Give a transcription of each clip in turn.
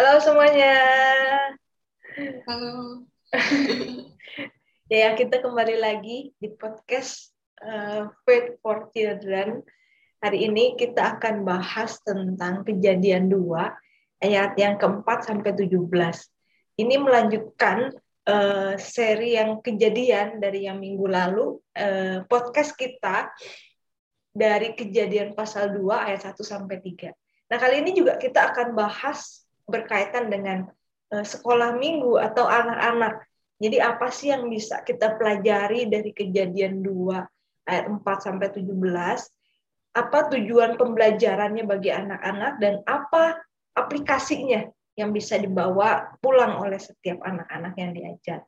Halo semuanya. Halo. ya, kita kembali lagi di podcast uh, Faith for Children. Hari ini kita akan bahas tentang kejadian 2 ayat yang keempat sampai 17. Ini melanjutkan uh, seri yang kejadian dari yang minggu lalu. Uh, podcast kita dari kejadian pasal 2 ayat 1 sampai 3. Nah, kali ini juga kita akan bahas berkaitan dengan uh, sekolah minggu atau anak-anak. Jadi apa sih yang bisa kita pelajari dari kejadian 2 ayat 4 sampai 17? Apa tujuan pembelajarannya bagi anak-anak dan apa aplikasinya yang bisa dibawa pulang oleh setiap anak-anak yang diajar.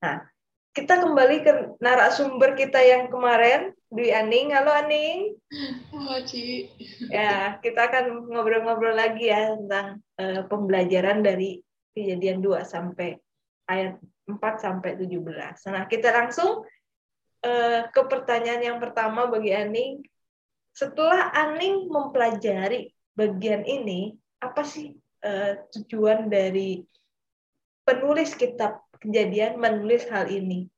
Nah, kita kembali ke narasumber kita yang kemarin, Dwi Aning. Halo Aning. Halo Ci. Ya, kita akan ngobrol-ngobrol lagi ya tentang uh, pembelajaran dari kejadian 2 sampai ayat 4 sampai 17. Nah, kita langsung uh, ke pertanyaan yang pertama bagi Aning. Setelah Aning mempelajari bagian ini, apa sih uh, tujuan dari penulis kitab kejadian menulis hal ini.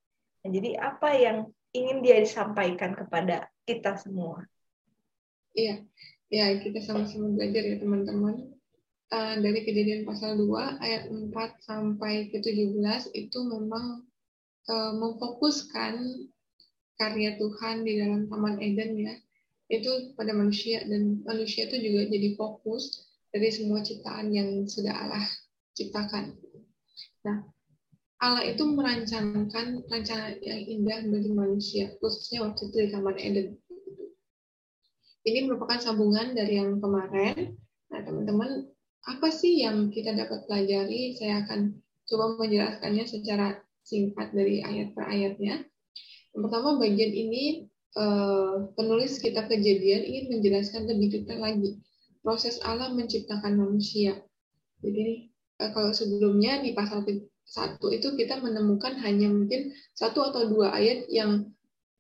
Nah, jadi apa yang ingin dia disampaikan kepada kita semua? Iya, ya kita sama-sama belajar ya teman-teman. Uh, dari kejadian pasal 2 ayat 4 sampai ke 17 itu memang uh, memfokuskan karya Tuhan di dalam Taman Eden ya. Itu pada manusia dan manusia itu juga jadi fokus dari semua ciptaan yang sudah Allah ciptakan. Nah, Allah itu merancangkan rancangan yang indah bagi manusia, khususnya waktu itu di Taman Eden. Ini merupakan sambungan dari yang kemarin. Nah, teman-teman, apa sih yang kita dapat pelajari? Saya akan coba menjelaskannya secara singkat dari ayat per ayatnya. Yang pertama, bagian ini eh, penulis kitab kejadian ingin menjelaskan lebih detail lagi proses Allah menciptakan manusia. Jadi eh, kalau sebelumnya di pasal satu itu kita menemukan hanya mungkin satu atau dua ayat yang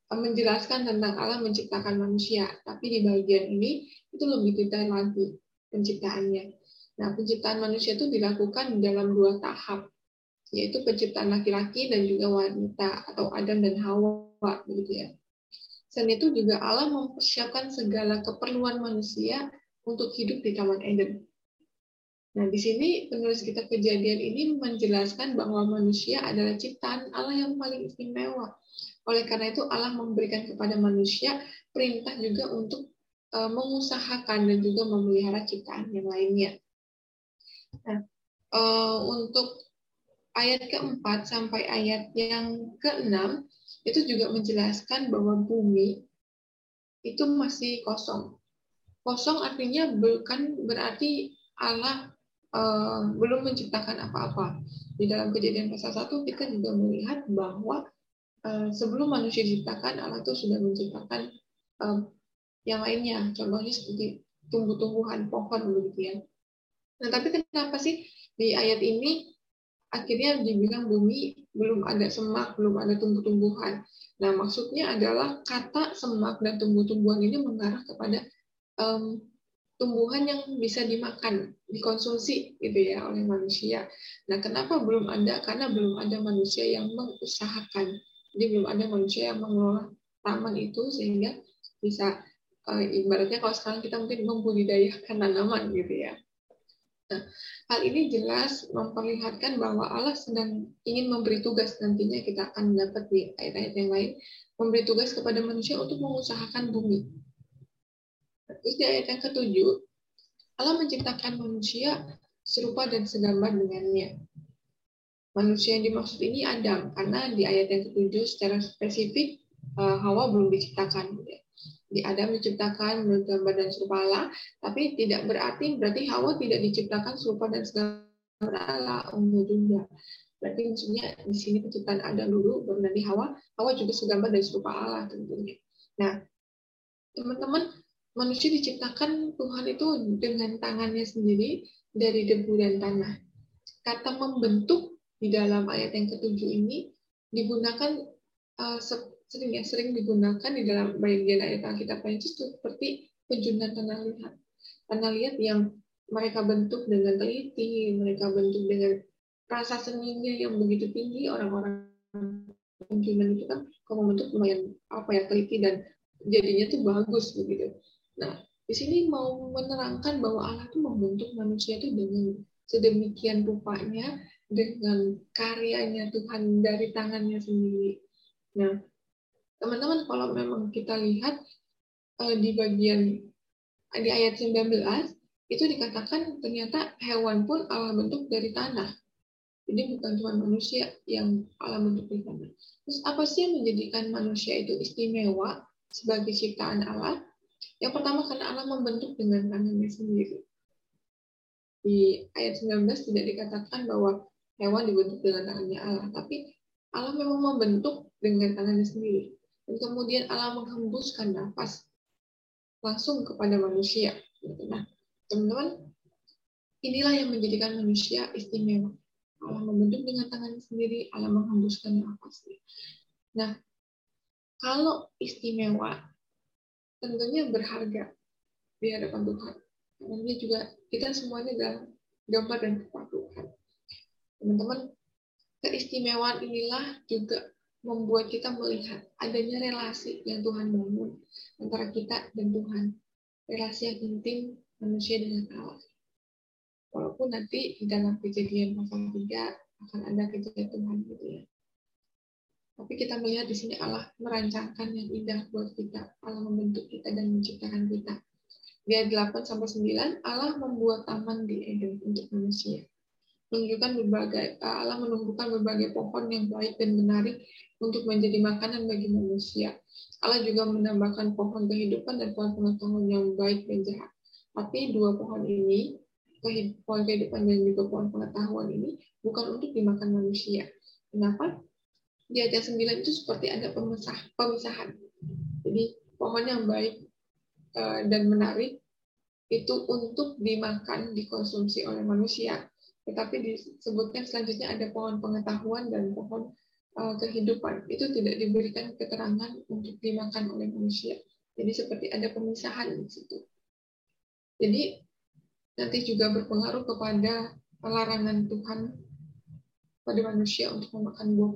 menjelaskan tentang Allah menciptakan manusia. Tapi di bagian ini itu lebih detail lagi penciptaannya. Nah, penciptaan manusia itu dilakukan dalam dua tahap, yaitu penciptaan laki-laki dan juga wanita atau Adam dan Hawa, begitu ya. Selain itu juga Allah mempersiapkan segala keperluan manusia untuk hidup di Taman Eden. Nah, di sini penulis kitab kejadian ini menjelaskan bahwa manusia adalah ciptaan Allah yang paling istimewa. Oleh karena itu Allah memberikan kepada manusia perintah juga untuk uh, mengusahakan dan juga memelihara ciptaan yang lainnya. Nah, uh, untuk ayat keempat sampai ayat yang keenam itu juga menjelaskan bahwa bumi itu masih kosong. Kosong artinya bukan berarti Allah belum menciptakan apa-apa. Di dalam kejadian pasal 1 kita juga melihat bahwa uh, sebelum manusia diciptakan Allah itu sudah menciptakan uh, yang lainnya. Contohnya seperti tumbuh-tumbuhan, pohon begitu ya. Nah, tapi kenapa sih di ayat ini akhirnya dibilang bumi belum ada semak, belum ada tumbuh-tumbuhan. Nah, maksudnya adalah kata semak dan tumbuh-tumbuhan ini mengarah kepada um, tumbuhan yang bisa dimakan, dikonsumsi gitu ya oleh manusia. Nah, kenapa belum ada? Karena belum ada manusia yang mengusahakan. Jadi belum ada manusia yang mengelola taman itu sehingga bisa uh, ibaratnya kalau sekarang kita mungkin membudidayakan tanaman gitu ya. Nah, hal ini jelas memperlihatkan bahwa Allah sedang ingin memberi tugas nantinya kita akan dapat di ayat-ayat yang lain memberi tugas kepada manusia untuk mengusahakan bumi Terus di ayat yang ketujuh, Allah menciptakan manusia serupa dan segambar dengannya. Manusia yang dimaksud ini Adam, karena di ayat yang ketujuh secara spesifik eh, Hawa belum diciptakan. Di Adam diciptakan menurut gambar dan serupa Allah, tapi tidak berarti berarti Hawa tidak diciptakan serupa dan segambar Allah. Enggak juga. Berarti maksudnya di sini penciptaan Adam dulu, baru nanti Hawa. Hawa juga segambar dan serupa Allah tentunya. Nah, teman-teman manusia diciptakan Tuhan itu dengan tangannya sendiri dari debu dan tanah. Kata membentuk di dalam ayat yang ketujuh ini digunakan uh, sering ya sering digunakan di dalam bagian ayat Alkitab itu seperti penjunan tanah liat. Tanah liat yang mereka bentuk dengan teliti, mereka bentuk dengan rasa seninya yang begitu tinggi orang-orang human itu kan kalau membentuk lumayan apa ya teliti dan jadinya tuh bagus begitu. Nah di sini mau menerangkan bahwa Allah tuh membentuk manusia itu dengan sedemikian rupanya dengan karyanya Tuhan dari tangannya sendiri. Nah teman-teman kalau memang kita lihat uh, di bagian di ayat 19 itu dikatakan ternyata hewan pun Allah bentuk dari tanah. Jadi bukan cuma manusia yang Allah bentuk dari tanah. Terus apa sih yang menjadikan manusia itu istimewa sebagai ciptaan Allah? Yang pertama karena Allah membentuk dengan tangannya sendiri. Di ayat 19 tidak dikatakan bahwa hewan dibentuk dengan tangannya Allah, tapi Allah memang membentuk dengan tangannya sendiri. Dan kemudian Allah menghembuskan nafas langsung kepada manusia. Nah, teman-teman, inilah yang menjadikan manusia istimewa. Allah membentuk dengan tangan sendiri, Allah menghembuskan nafasnya. Nah, kalau istimewa, tentunya berharga di hadapan Tuhan. Karena juga kita semuanya adalah gambar dan rupa. Teman-teman, keistimewaan inilah juga membuat kita melihat adanya relasi yang Tuhan bangun antara kita dan Tuhan. Relasi yang intim manusia dengan Allah. Walaupun nanti di dalam kejadian pasal 3 akan ada kejadian Tuhan gitu ya. Tapi kita melihat di sini Allah merancangkan yang indah buat kita. Allah membentuk kita dan menciptakan kita. Di ayat 8 sampai 9 Allah membuat taman di Eden untuk manusia menunjukkan berbagai Allah menumbuhkan berbagai pohon yang baik dan menarik untuk menjadi makanan bagi manusia. Allah juga menambahkan pohon kehidupan dan pohon pengetahuan yang baik dan jahat. Tapi dua pohon ini, pohon kehidupan dan juga pohon pengetahuan ini bukan untuk dimakan manusia. Kenapa? Di ayat 9 itu seperti ada pemisah, pemisahan. Jadi pohon yang baik eh, dan menarik itu untuk dimakan, dikonsumsi oleh manusia tetapi disebutkan selanjutnya ada pohon pengetahuan dan pohon uh, kehidupan. Itu tidak diberikan keterangan untuk dimakan oleh manusia. Jadi seperti ada pemisahan di situ. Jadi nanti juga berpengaruh kepada larangan Tuhan pada manusia untuk memakan buah,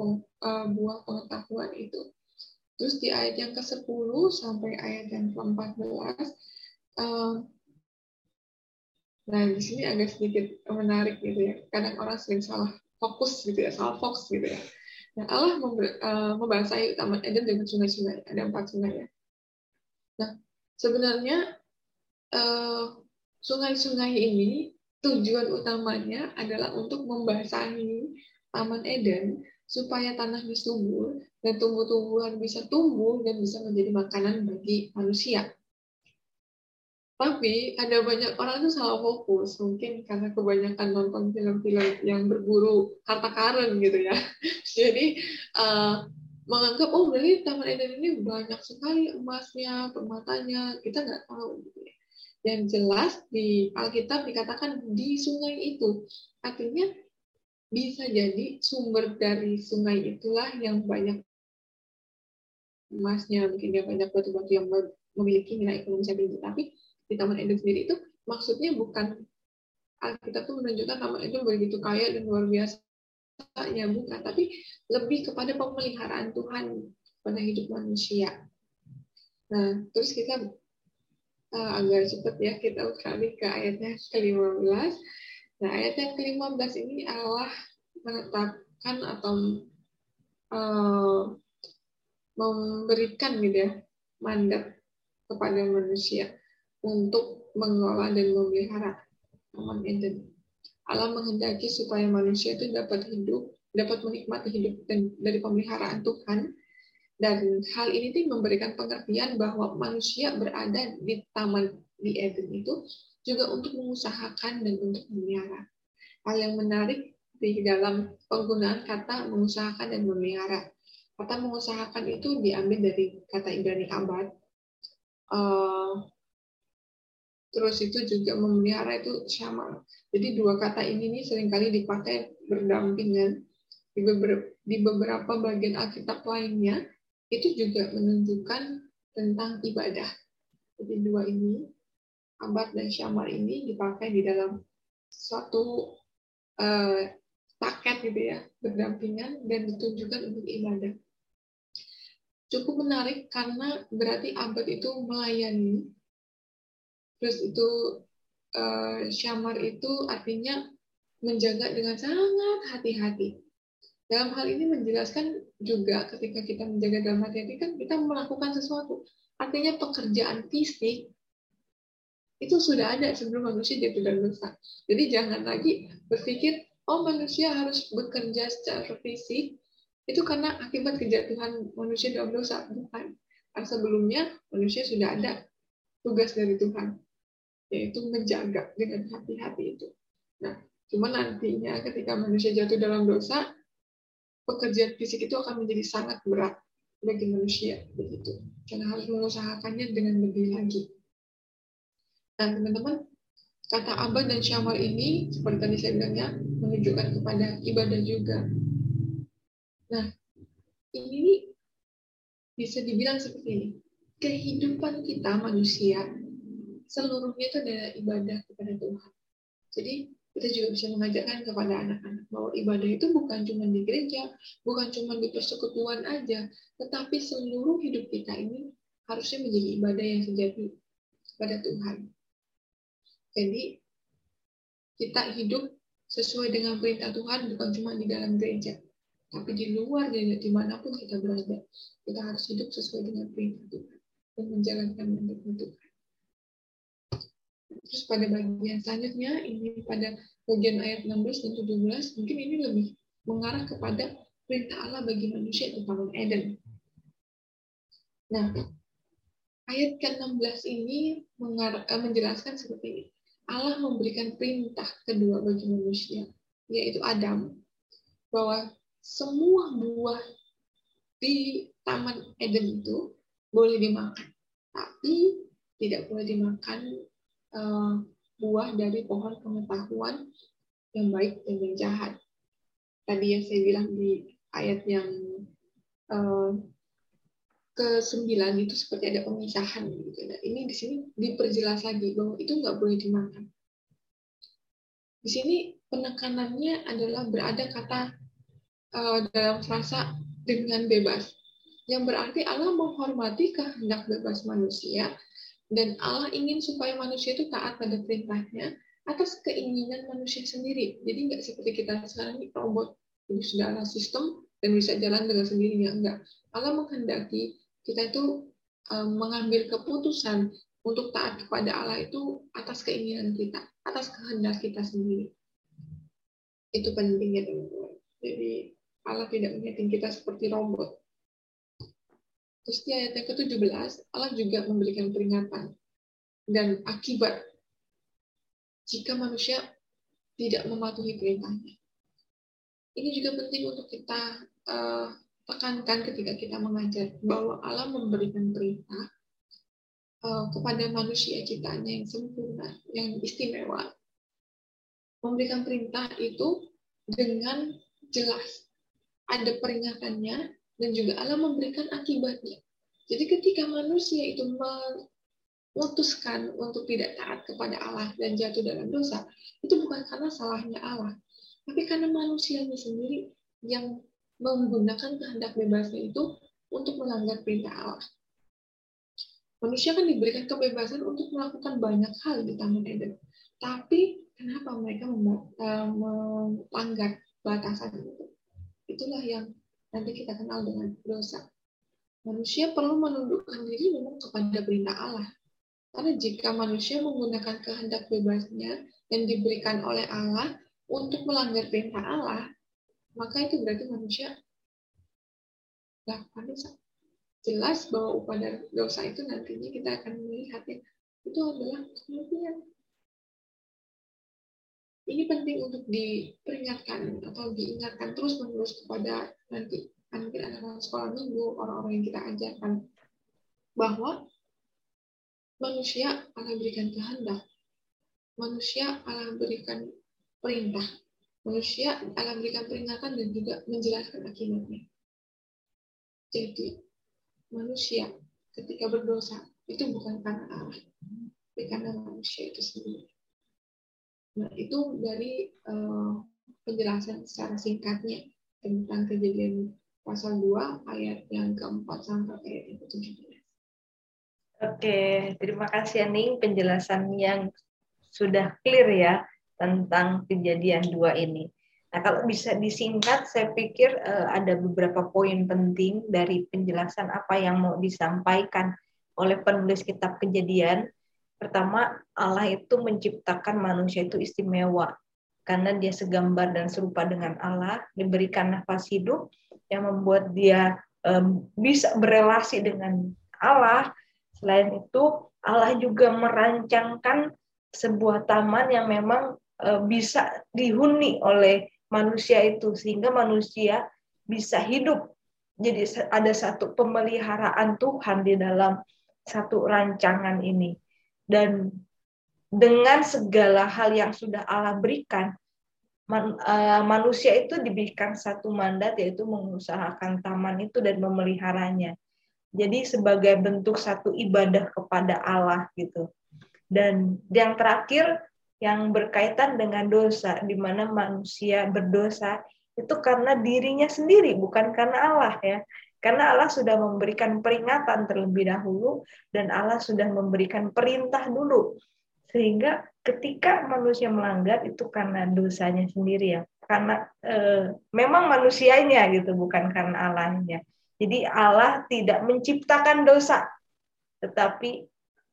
uh, buah pengetahuan itu. Terus di ayat yang ke-10 sampai ayat yang ke-14 uh, Nah, di sini agak sedikit menarik gitu ya. Kadang orang sering salah fokus gitu ya, salah fokus gitu ya. Nah, Allah uh, membasahi Taman Eden dengan sungai-sungai. Ada empat sungai ya. Nah, sebenarnya uh, sungai-sungai ini tujuan utamanya adalah untuk membasahi Taman Eden supaya tanahnya subur dan tumbuh-tumbuhan bisa tumbuh dan bisa menjadi makanan bagi manusia. Tapi ada banyak orang tuh salah fokus, mungkin karena kebanyakan nonton film-film yang berburu harta karun gitu ya. Jadi uh, menganggap oh berarti Taman Eden ini banyak sekali emasnya, permatanya, kita nggak tahu gitu ya. Yang jelas di Alkitab dikatakan di sungai itu, artinya bisa jadi sumber dari sungai itulah yang banyak emasnya, mungkin dia banyak batu-batu yang memiliki nilai ekonomi yang tinggi, tapi di Taman Eden sendiri itu maksudnya bukan Alkitab tuh menunjukkan Taman Eden begitu kaya dan luar biasa ya bukan. Tapi lebih kepada pemeliharaan Tuhan pada hidup manusia. Nah terus kita uh, agak cepat ya kita kali ke ayatnya ke-15 nah ayatnya ke-15 ini Allah menetapkan atau uh, memberikan gitu ya mandat kepada manusia untuk mengelola dan memelihara taman Eden. Allah menghendaki supaya manusia itu dapat hidup, dapat menikmati hidup dari pemeliharaan Tuhan. Dan hal ini tuh memberikan pengertian bahwa manusia berada di taman di Eden itu juga untuk mengusahakan dan untuk memelihara. Hal yang menarik di dalam penggunaan kata mengusahakan dan memelihara. Kata mengusahakan itu diambil dari kata Ibrani abad, uh, terus itu juga memelihara itu sama. Jadi dua kata ini nih sering kali dipakai berdampingan di beberapa, di beberapa bagian Alkitab lainnya itu juga menunjukkan tentang ibadah. Jadi dua ini abad dan syamar ini dipakai di dalam suatu uh, paket gitu ya, berdampingan dan ditunjukkan untuk ibadah. Cukup menarik karena berarti abad itu melayani, terus itu uh, syamar itu artinya menjaga dengan sangat hati-hati. Dalam hal ini menjelaskan juga ketika kita menjaga dalam hati-hati kan kita melakukan sesuatu. Artinya pekerjaan fisik itu sudah ada sebelum manusia jatuh dosa. Jadi jangan lagi berpikir, oh manusia harus bekerja secara fisik, itu karena akibat kejatuhan manusia dalam dosa. Bukan. Karena sebelumnya manusia sudah ada tugas dari Tuhan, yaitu menjaga dengan hati-hati itu. Nah, cuma nantinya ketika manusia jatuh dalam dosa, pekerjaan fisik itu akan menjadi sangat berat bagi manusia begitu karena harus mengusahakannya dengan lebih lagi nah teman-teman kata abad dan syamar ini seperti tadi saya bilangnya menunjukkan kepada ibadah juga. Nah ini bisa dibilang seperti ini. Kehidupan kita manusia seluruhnya itu adalah ibadah kepada Tuhan. Jadi kita juga bisa mengajarkan kepada anak-anak bahwa ibadah itu bukan cuma di gereja, bukan cuma di persekutuan aja, tetapi seluruh hidup kita ini harusnya menjadi ibadah yang sejati pada Tuhan. Jadi kita hidup sesuai dengan perintah Tuhan bukan cuma di dalam gereja, tapi di luar dan di mana pun kita berada, kita harus hidup sesuai dengan perintah Tuhan dan menjalankan mandat Tuhan. Terus pada bagian selanjutnya, ini pada bagian ayat 16 dan 17, mungkin ini lebih mengarah kepada perintah Allah bagi manusia di Taman Eden. Nah, ayat ke-16 ini eh, menjelaskan seperti ini. Allah memberikan perintah kedua bagi manusia, yaitu Adam, bahwa semua buah di Taman Eden itu boleh dimakan, tapi tidak boleh dimakan uh, buah dari pohon pengetahuan yang baik dan yang jahat. Tadi yang saya bilang di ayat yang uh, ke-9 itu seperti ada pemisahan gitu. Nah, ini di sini diperjelas lagi bahwa itu nggak boleh dimakan. Di sini penekanannya adalah berada kata uh, dalam frasa dengan bebas. Yang berarti Allah menghormati kehendak bebas manusia dan Allah ingin supaya manusia itu taat pada perintahnya atas keinginan manusia sendiri. Jadi nggak seperti kita sekarang ini robot, ini sudah ada sistem dan bisa jalan dengan sendirinya. Enggak. Allah menghendaki kita itu mengambil keputusan untuk taat kepada Allah itu atas keinginan kita, atas kehendak kita sendiri. Itu pentingnya teman-teman. Jadi Allah tidak mengingatkan kita seperti robot. Terus di ayat yang ke-17, Allah juga memberikan peringatan dan akibat jika manusia tidak mematuhi perintahnya. Ini juga penting untuk kita uh, tekankan ketika kita mengajar bahwa Allah memberikan perintah uh, kepada manusia ciptanya yang sempurna, yang istimewa. Memberikan perintah itu dengan jelas. Ada peringatannya dan juga Allah memberikan akibatnya. Jadi ketika manusia itu memutuskan untuk tidak taat kepada Allah dan jatuh dalam dosa, itu bukan karena salahnya Allah, tapi karena manusianya sendiri yang menggunakan kehendak bebasnya itu untuk melanggar perintah Allah. Manusia kan diberikan kebebasan untuk melakukan banyak hal di Taman Eden. Tapi kenapa mereka eh, melanggar batasan itu? Itulah yang nanti kita kenal dengan dosa. Manusia perlu menundukkan diri memang kepada perintah Allah. Karena jika manusia menggunakan kehendak bebasnya yang diberikan oleh Allah untuk melanggar perintah Allah, maka itu berarti manusia melakukan dosa. Jelas bahwa upah dosa itu nantinya kita akan melihatnya itu adalah kematian. Ini penting untuk diperingatkan atau diingatkan terus menerus kepada nanti anak-anak sekolah minggu, orang-orang yang kita ajarkan bahwa manusia akan berikan kehendak, manusia akan berikan perintah, manusia akan berikan peringatan dan juga menjelaskan akibatnya. Jadi manusia ketika berdosa itu bukan karena Allah, tapi karena manusia itu sendiri. Nah, itu dari uh, penjelasan secara singkatnya tentang kejadian pasal 2 ayat yang keempat sampai ayat yang ke-17. Oke, terima kasih Aning penjelasan yang sudah clear ya tentang kejadian dua ini. Nah, kalau bisa disingkat, saya pikir uh, ada beberapa poin penting dari penjelasan apa yang mau disampaikan oleh penulis kitab kejadian. Pertama, Allah itu menciptakan manusia itu istimewa karena dia segambar dan serupa dengan Allah, diberikan nafas hidup yang membuat dia um, bisa berelasi dengan Allah. Selain itu, Allah juga merancangkan sebuah taman yang memang bisa dihuni oleh manusia itu sehingga manusia bisa hidup. Jadi ada satu pemeliharaan Tuhan di dalam satu rancangan ini. Dan dengan segala hal yang sudah Allah berikan, uh, manusia itu diberikan satu mandat yaitu mengusahakan taman itu dan memeliharanya. Jadi sebagai bentuk satu ibadah kepada Allah gitu. Dan yang terakhir yang berkaitan dengan dosa, di mana manusia berdosa itu karena dirinya sendiri, bukan karena Allah ya. Karena Allah sudah memberikan peringatan terlebih dahulu dan Allah sudah memberikan perintah dulu. Sehingga ketika manusia melanggar itu karena dosanya sendiri ya. Karena e, memang manusianya gitu, bukan karena Allahnya. Jadi Allah tidak menciptakan dosa, tetapi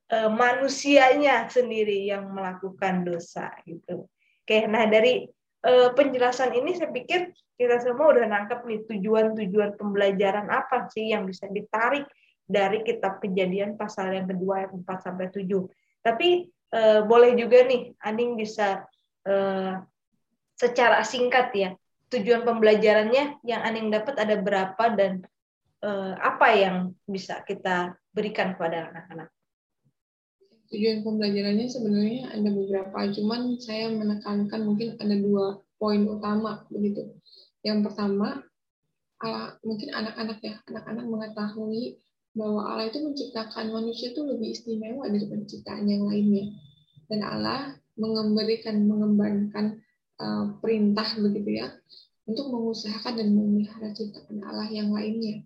e, manusianya sendiri yang melakukan dosa gitu. Oke, nah dari e, penjelasan ini saya pikir kita semua udah nangkep nih tujuan-tujuan pembelajaran apa sih yang bisa ditarik dari kitab kejadian pasal yang kedua ayat 4 sampai 7. Tapi e, boleh juga nih Aning bisa e, secara singkat ya tujuan pembelajarannya yang Aning dapat ada berapa dan apa yang bisa kita berikan kepada anak-anak tujuan pembelajarannya sebenarnya ada beberapa, cuman saya menekankan mungkin ada dua poin utama begitu. Yang pertama, ala, mungkin anak-anak ya, anak-anak mengetahui bahwa Allah itu menciptakan manusia itu lebih istimewa daripada ciptaan yang lainnya. Dan Allah memberikan, mengembangkan uh, perintah begitu ya, untuk mengusahakan dan memelihara ciptaan Allah yang lainnya.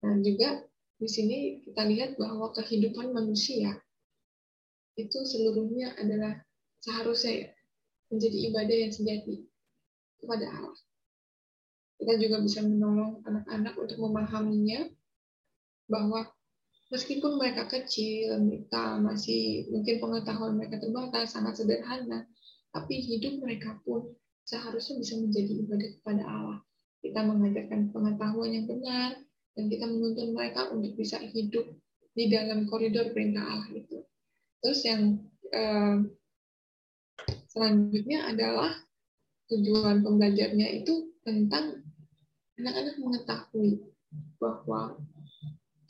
Dan juga di sini kita lihat bahwa kehidupan manusia itu seluruhnya adalah seharusnya menjadi ibadah yang sejati kepada Allah. Kita juga bisa menolong anak-anak untuk memahaminya bahwa meskipun mereka kecil, mereka masih mungkin pengetahuan mereka terbatas, sangat sederhana, tapi hidup mereka pun seharusnya bisa menjadi ibadah kepada Allah. Kita mengajarkan pengetahuan yang benar, dan kita menuntun mereka untuk bisa hidup di dalam koridor perintah Allah itu. Terus yang eh, selanjutnya adalah tujuan pembelajarnya itu tentang anak-anak mengetahui bahwa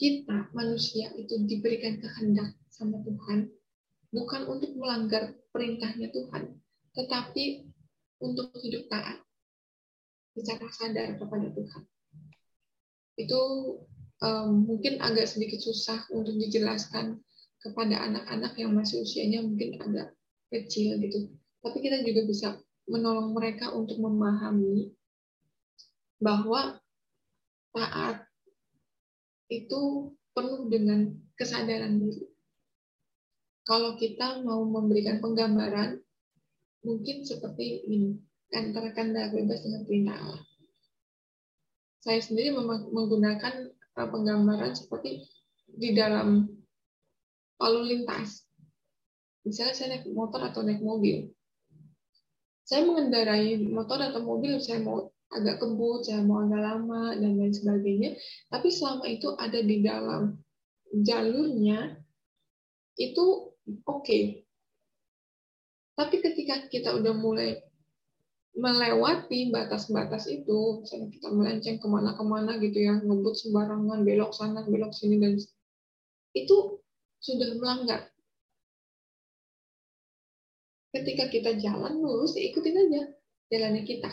kita manusia itu diberikan kehendak sama Tuhan bukan untuk melanggar perintahnya Tuhan, tetapi untuk hidup taat secara sadar kepada Tuhan. Itu um, mungkin agak sedikit susah untuk dijelaskan kepada anak-anak yang masih usianya mungkin agak kecil gitu. Tapi kita juga bisa menolong mereka untuk memahami bahwa taat itu penuh dengan kesadaran diri. Kalau kita mau memberikan penggambaran, mungkin seperti ini, antara kandak bebas dengan perintah Allah. Saya sendiri menggunakan uh, penggambaran seperti di dalam lalu lintas. Misalnya saya naik motor atau naik mobil. Saya mengendarai motor atau mobil, saya mau agak kebut, saya mau agak lama, dan lain sebagainya. Tapi selama itu ada di dalam jalurnya, itu oke. Okay. Tapi ketika kita udah mulai melewati batas-batas itu, misalnya kita melenceng ke mana-kemana gitu ya, ngebut sembarangan, belok sana, belok sini, dan itu sudah melanggar. Ketika kita jalan lurus, ya ikutin aja jalannya kita.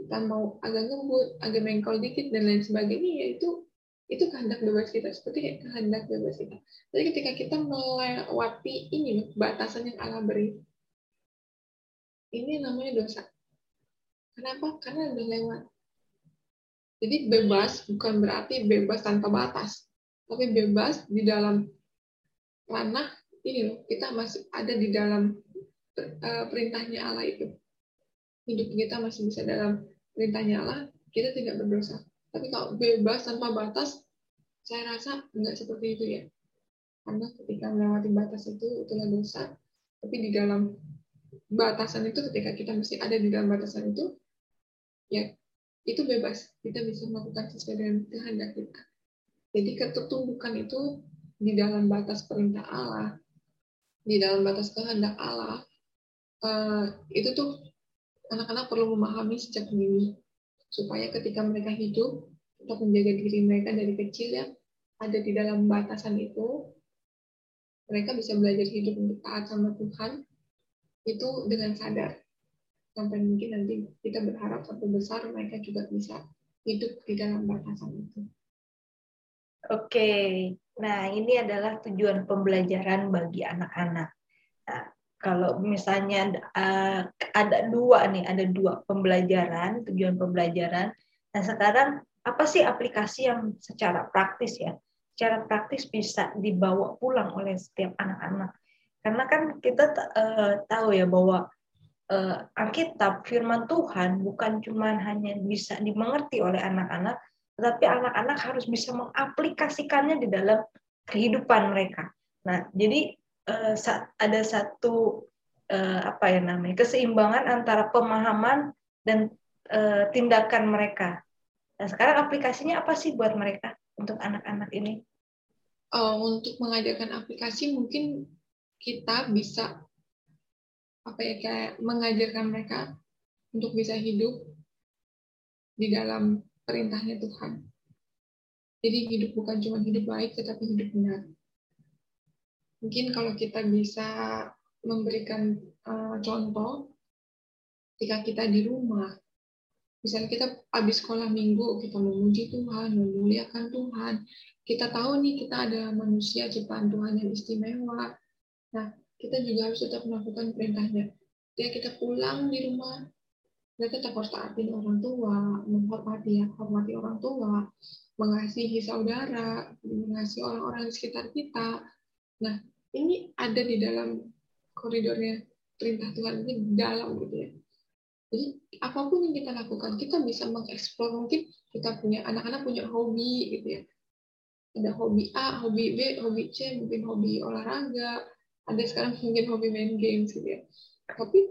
Kita mau agak ngebut, agak mengkol dikit, dan lain sebagainya, ya itu itu kehendak bebas kita. Seperti kehendak bebas kita. Jadi ketika kita melewati ini batasan yang Allah beri ini namanya dosa. Kenapa? Karena udah lewat. Jadi bebas bukan berarti bebas tanpa batas. Tapi bebas di dalam ranah ini loh kita masih ada di dalam uh, perintahnya Allah itu hidup kita masih bisa dalam perintahnya Allah kita tidak berdosa tapi kalau bebas tanpa batas, saya rasa nggak seperti itu ya. Karena ketika melewati batas itu, itulah dosa. Tapi di dalam batasan itu, ketika kita mesti ada di dalam batasan itu, ya itu bebas. Kita bisa melakukan sesuai dengan kehendak kita. Jadi ketertumbukan itu di dalam batas perintah Allah, di dalam batas kehendak Allah, uh, itu tuh anak-anak perlu memahami sejak dini supaya ketika mereka hidup untuk menjaga diri mereka dari kecil ya ada di dalam batasan itu mereka bisa belajar hidup untuk taat sama Tuhan itu dengan sadar. Sampai mungkin nanti kita berharap sampai besar mereka juga bisa hidup di dalam batasan itu. Oke, nah ini adalah tujuan pembelajaran bagi anak-anak. Nah, kalau misalnya uh, ada dua nih, ada dua pembelajaran, tujuan pembelajaran. Nah sekarang apa sih aplikasi yang secara praktis ya, secara praktis bisa dibawa pulang oleh setiap anak-anak. Karena kan kita uh, tahu ya bahwa uh, Alkitab, Firman Tuhan bukan cuma hanya bisa dimengerti oleh anak-anak, tetapi anak-anak harus bisa mengaplikasikannya di dalam kehidupan mereka. Nah, jadi uh, ada satu uh, apa ya namanya keseimbangan antara pemahaman dan uh, tindakan mereka. Nah sekarang aplikasinya apa sih buat mereka untuk anak-anak ini? Untuk mengajarkan aplikasi mungkin kita bisa apa ya kayak mengajarkan mereka untuk bisa hidup di dalam perintahnya Tuhan. Jadi hidup bukan cuma hidup baik, tetapi hidup benar. Mungkin kalau kita bisa memberikan uh, contoh ketika kita di rumah misalnya kita habis sekolah minggu kita memuji Tuhan memuliakan Tuhan kita tahu nih kita ada manusia ciptaan Tuhan yang istimewa. Nah kita juga harus tetap melakukan perintahnya. Ya kita pulang di rumah tetap harus taatin orang tua menghormati ya hormati orang tua mengasihi saudara mengasihi orang-orang di sekitar kita nah ini ada di dalam koridornya perintah Tuhan ini dalam gitu ya. Jadi apa pun yang kita lakukan, kita bisa mengeksplor mungkin kita punya anak-anak punya hobi gitu ya. Ada hobi A, hobi B, hobi C, mungkin hobi olahraga, ada sekarang mungkin hobi main games gitu ya. Tapi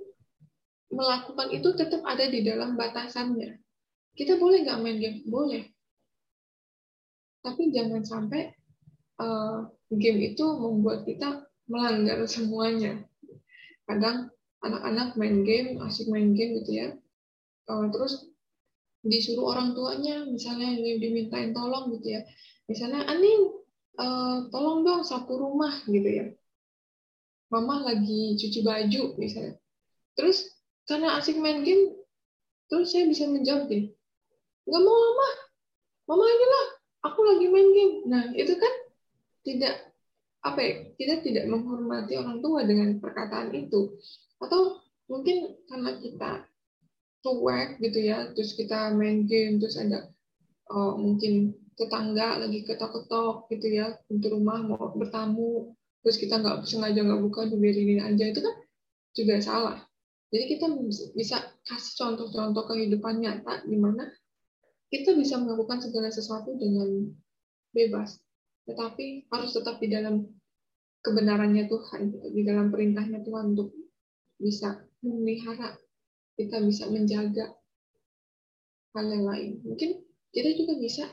melakukan itu tetap ada di dalam batasannya. Kita boleh nggak main game? Boleh. Tapi jangan sampai uh, game itu membuat kita melanggar semuanya. Kadang anak-anak main game, asik main game gitu ya. Uh, terus disuruh orang tuanya, misalnya dimintain tolong gitu ya. Misalnya, Anin, uh, tolong dong sapu rumah gitu ya. Mama lagi cuci baju misalnya. Terus karena asik main game, terus saya bisa menjawab gini, nggak mau mama, mama aja lah, aku lagi main game. Nah itu kan tidak apa ya kita tidak menghormati orang tua dengan perkataan itu. Atau mungkin karena kita cuek gitu ya terus kita main game terus ada oh, mungkin tetangga lagi ketok-ketok gitu ya untuk rumah mau bertamu terus kita nggak sengaja nggak buka dibiarin aja. Itu kan juga salah jadi kita bisa kasih contoh-contoh kehidupan nyata di mana kita bisa melakukan segala sesuatu dengan bebas tetapi harus tetap di dalam kebenarannya Tuhan, di dalam perintahnya Tuhan untuk bisa memelihara, kita bisa menjaga hal yang lain. Mungkin kita juga bisa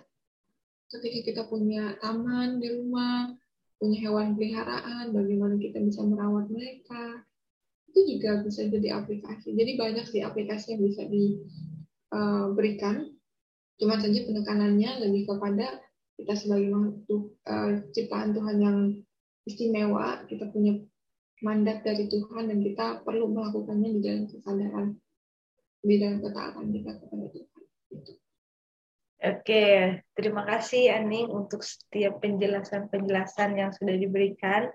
ketika kita punya taman di rumah, punya hewan peliharaan, bagaimana kita bisa merawat mereka, itu juga bisa jadi aplikasi. Jadi banyak sih aplikasi yang bisa diberikan. Cuma saja penekanannya lebih kepada kita sebagai makhluk uh, ciptaan Tuhan yang istimewa, kita punya mandat dari Tuhan dan kita perlu melakukannya di dalam kesadaran, di dalam ketaatan kita kepada Tuhan. Gitu. Oke, terima kasih Aning untuk setiap penjelasan-penjelasan yang sudah diberikan.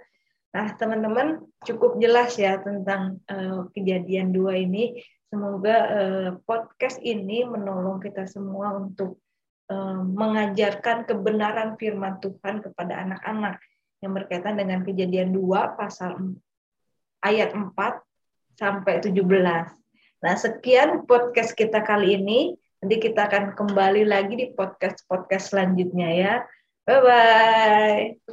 Nah, teman-teman cukup jelas ya tentang uh, kejadian dua ini. Semoga uh, podcast ini menolong kita semua untuk uh, mengajarkan kebenaran firman Tuhan kepada anak-anak yang berkaitan dengan kejadian dua pasal ayat 4 sampai 17. Nah, sekian podcast kita kali ini. Nanti kita akan kembali lagi di podcast-podcast selanjutnya ya. Bye-bye.